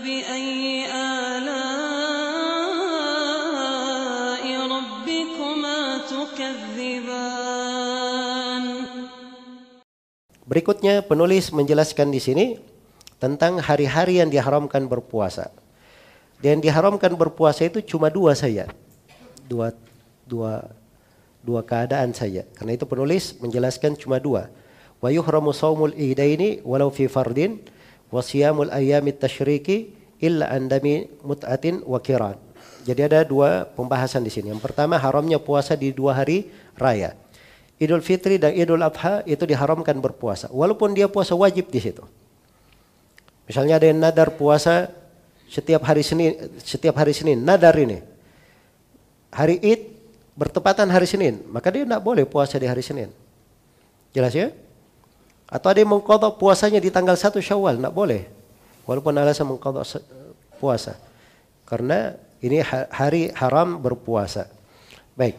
فبأي آلاء ربكما تكذبان Berikutnya penulis menjelaskan di sini tentang hari-hari yang diharamkan berpuasa. Dan diharamkan berpuasa itu cuma dua saja. Dua dua dua keadaan saja. Karena itu penulis menjelaskan cuma dua. Wa yuhramu saumul idaini walau fi fardin wa siyamul ayyamit tasyriki illa andami mut'atin wa kiran. Jadi ada dua pembahasan di sini. Yang pertama haramnya puasa di dua hari raya. Idul Fitri dan Idul Adha itu diharamkan berpuasa. Walaupun dia puasa wajib di situ. Misalnya ada yang nadar puasa setiap hari Senin, setiap hari Senin, nadar ini. Hari Id bertepatan hari Senin, maka dia tidak boleh puasa di hari Senin. Jelas ya? Atau ada yang mengkodok puasanya di tanggal 1 Syawal, tidak boleh. Walaupun alasan mengkodok puasa. Karena ini hari haram berpuasa. Baik.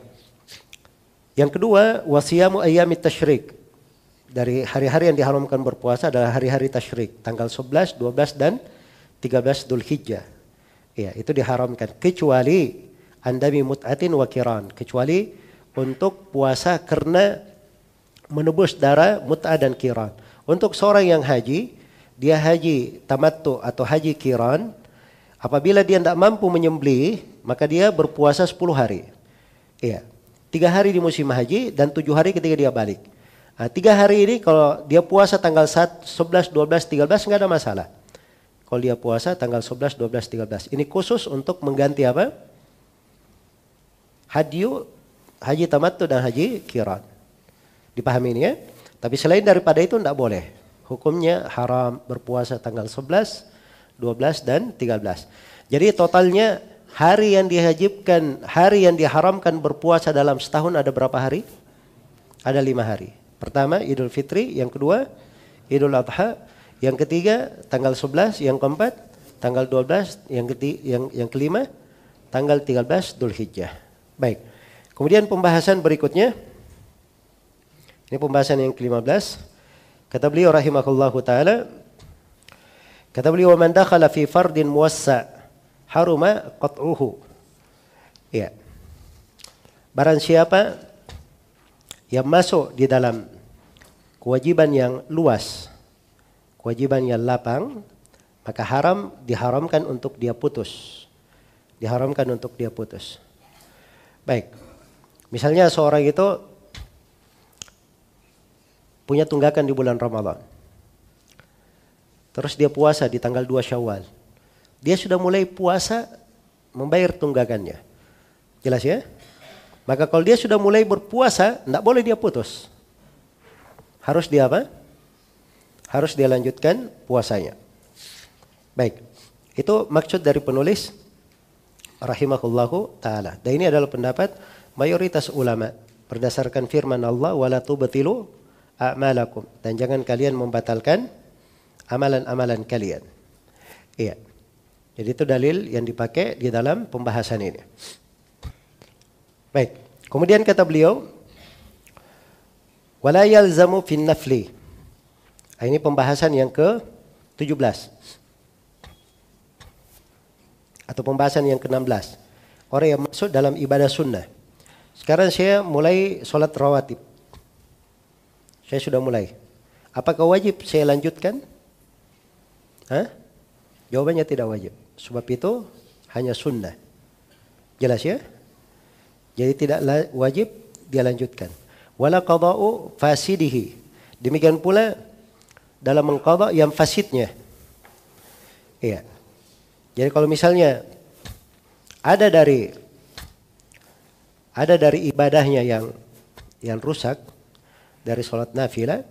Yang kedua, wasiyamu ayyamit tasyrik. Dari hari-hari yang diharamkan berpuasa adalah hari-hari tasyrik. Tanggal 11, 12, dan 13 Dhul Hijjah. Ya, itu diharamkan. Kecuali andami mut'atin wa kiran. Kecuali untuk puasa karena menebus darah mut'ah dan kiran. Untuk seorang yang haji, dia haji tamattu atau haji kiran, apabila dia tidak mampu menyembelih, maka dia berpuasa 10 hari. Iya. Tiga hari di musim haji dan tujuh hari ketika dia balik. Nah, tiga hari ini kalau dia puasa tanggal 1, 11, 12, 13 nggak ada masalah. Kalau dia puasa tanggal 11, 12, 13. Ini khusus untuk mengganti apa? Hadiu, haji tamattu dan haji kiran. Dipahami ini ya? Tapi selain daripada itu tidak boleh. Hukumnya haram berpuasa tanggal 11, 12 dan 13. Jadi totalnya hari yang dihajibkan, hari yang diharamkan berpuasa dalam setahun ada berapa hari? Ada lima hari. Pertama Idul Fitri, yang kedua Idul Adha, yang ketiga tanggal 11, yang keempat tanggal 12, yang ketiga, yang yang kelima tanggal 13 Dhul Hijjah. Baik. Kemudian pembahasan berikutnya ini pembahasan yang ke-15. Kata beliau rahimahullahu taala Kata beliau man dakhala fi fardin muwassa haruma qat'uhu. Ya. Barang siapa yang masuk di dalam kewajiban yang luas, kewajiban yang lapang, maka haram diharamkan untuk dia putus. Diharamkan untuk dia putus. Baik. Misalnya seorang itu punya tunggakan di bulan Ramadan. Terus dia puasa di tanggal 2 Syawal. Dia sudah mulai puasa membayar tunggakannya. Jelas ya? Maka kalau dia sudah mulai berpuasa, tidak boleh dia putus. Harus dia apa? Harus dia lanjutkan puasanya. Baik. Itu maksud dari penulis rahimahullahu taala. Dan ini adalah pendapat mayoritas ulama berdasarkan firman Allah wala tubtilu a'malakum dan jangan kalian membatalkan amalan-amalan kalian. Iya. Jadi itu dalil yang dipakai di dalam pembahasan ini. Baik. Kemudian kata beliau wala yalzamu fin nafli. Ah, ini pembahasan yang ke-17. Atau pembahasan yang ke-16. Orang yang masuk dalam ibadah sunnah. Sekarang saya mulai sholat rawatib. Saya sudah mulai. Apakah wajib saya lanjutkan? Hah? Jawabannya tidak wajib. Sebab itu hanya sunnah. Jelas ya? Jadi tidak wajib dia lanjutkan. Wala qada'u fasidihi. Demikian pula dalam mengqada yang fasidnya. Iya. Jadi kalau misalnya ada dari ada dari ibadahnya yang yang rusak dari sholat nafilah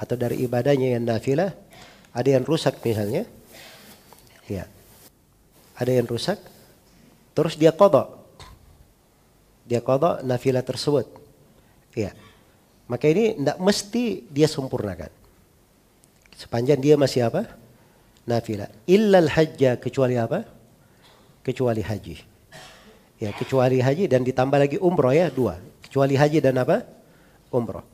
atau dari ibadahnya yang nafilah ada yang rusak misalnya. Ya. Ada yang rusak terus dia kodok dia kodok nafilah tersebut. Ya. Maka ini tidak mesti dia sempurnakan. Sepanjang dia masih apa? Nafilah. Illal hajja kecuali apa? Kecuali haji. Ya kecuali haji dan ditambah lagi umroh ya dua. Kecuali haji dan apa? Umroh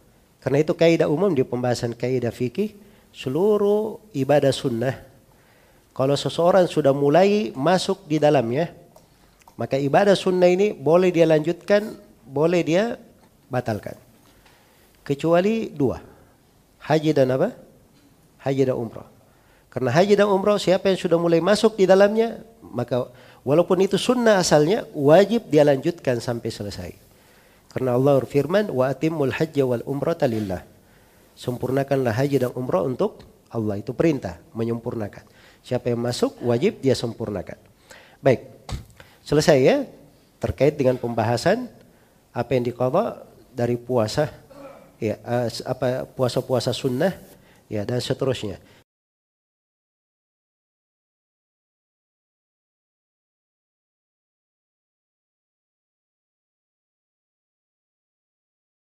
karena itu kaidah umum di pembahasan kaidah fikih seluruh ibadah sunnah Kalau seseorang sudah mulai masuk di dalamnya, maka ibadah sunnah ini boleh dia lanjutkan, boleh dia batalkan. Kecuali dua. Haji dan apa? Haji dan umrah. Karena haji dan umrah siapa yang sudah mulai masuk di dalamnya, maka walaupun itu sunnah asalnya, wajib dia lanjutkan sampai selesai. Karena Allah berfirman, wa atimul hajja wal umrata lillah. Sempurnakanlah haji dan umrah untuk Allah. Itu perintah, menyempurnakan. Siapa yang masuk, wajib dia sempurnakan. Baik, selesai ya. Terkait dengan pembahasan apa yang diqadha dari puasa ya eh, apa puasa-puasa sunnah ya dan seterusnya.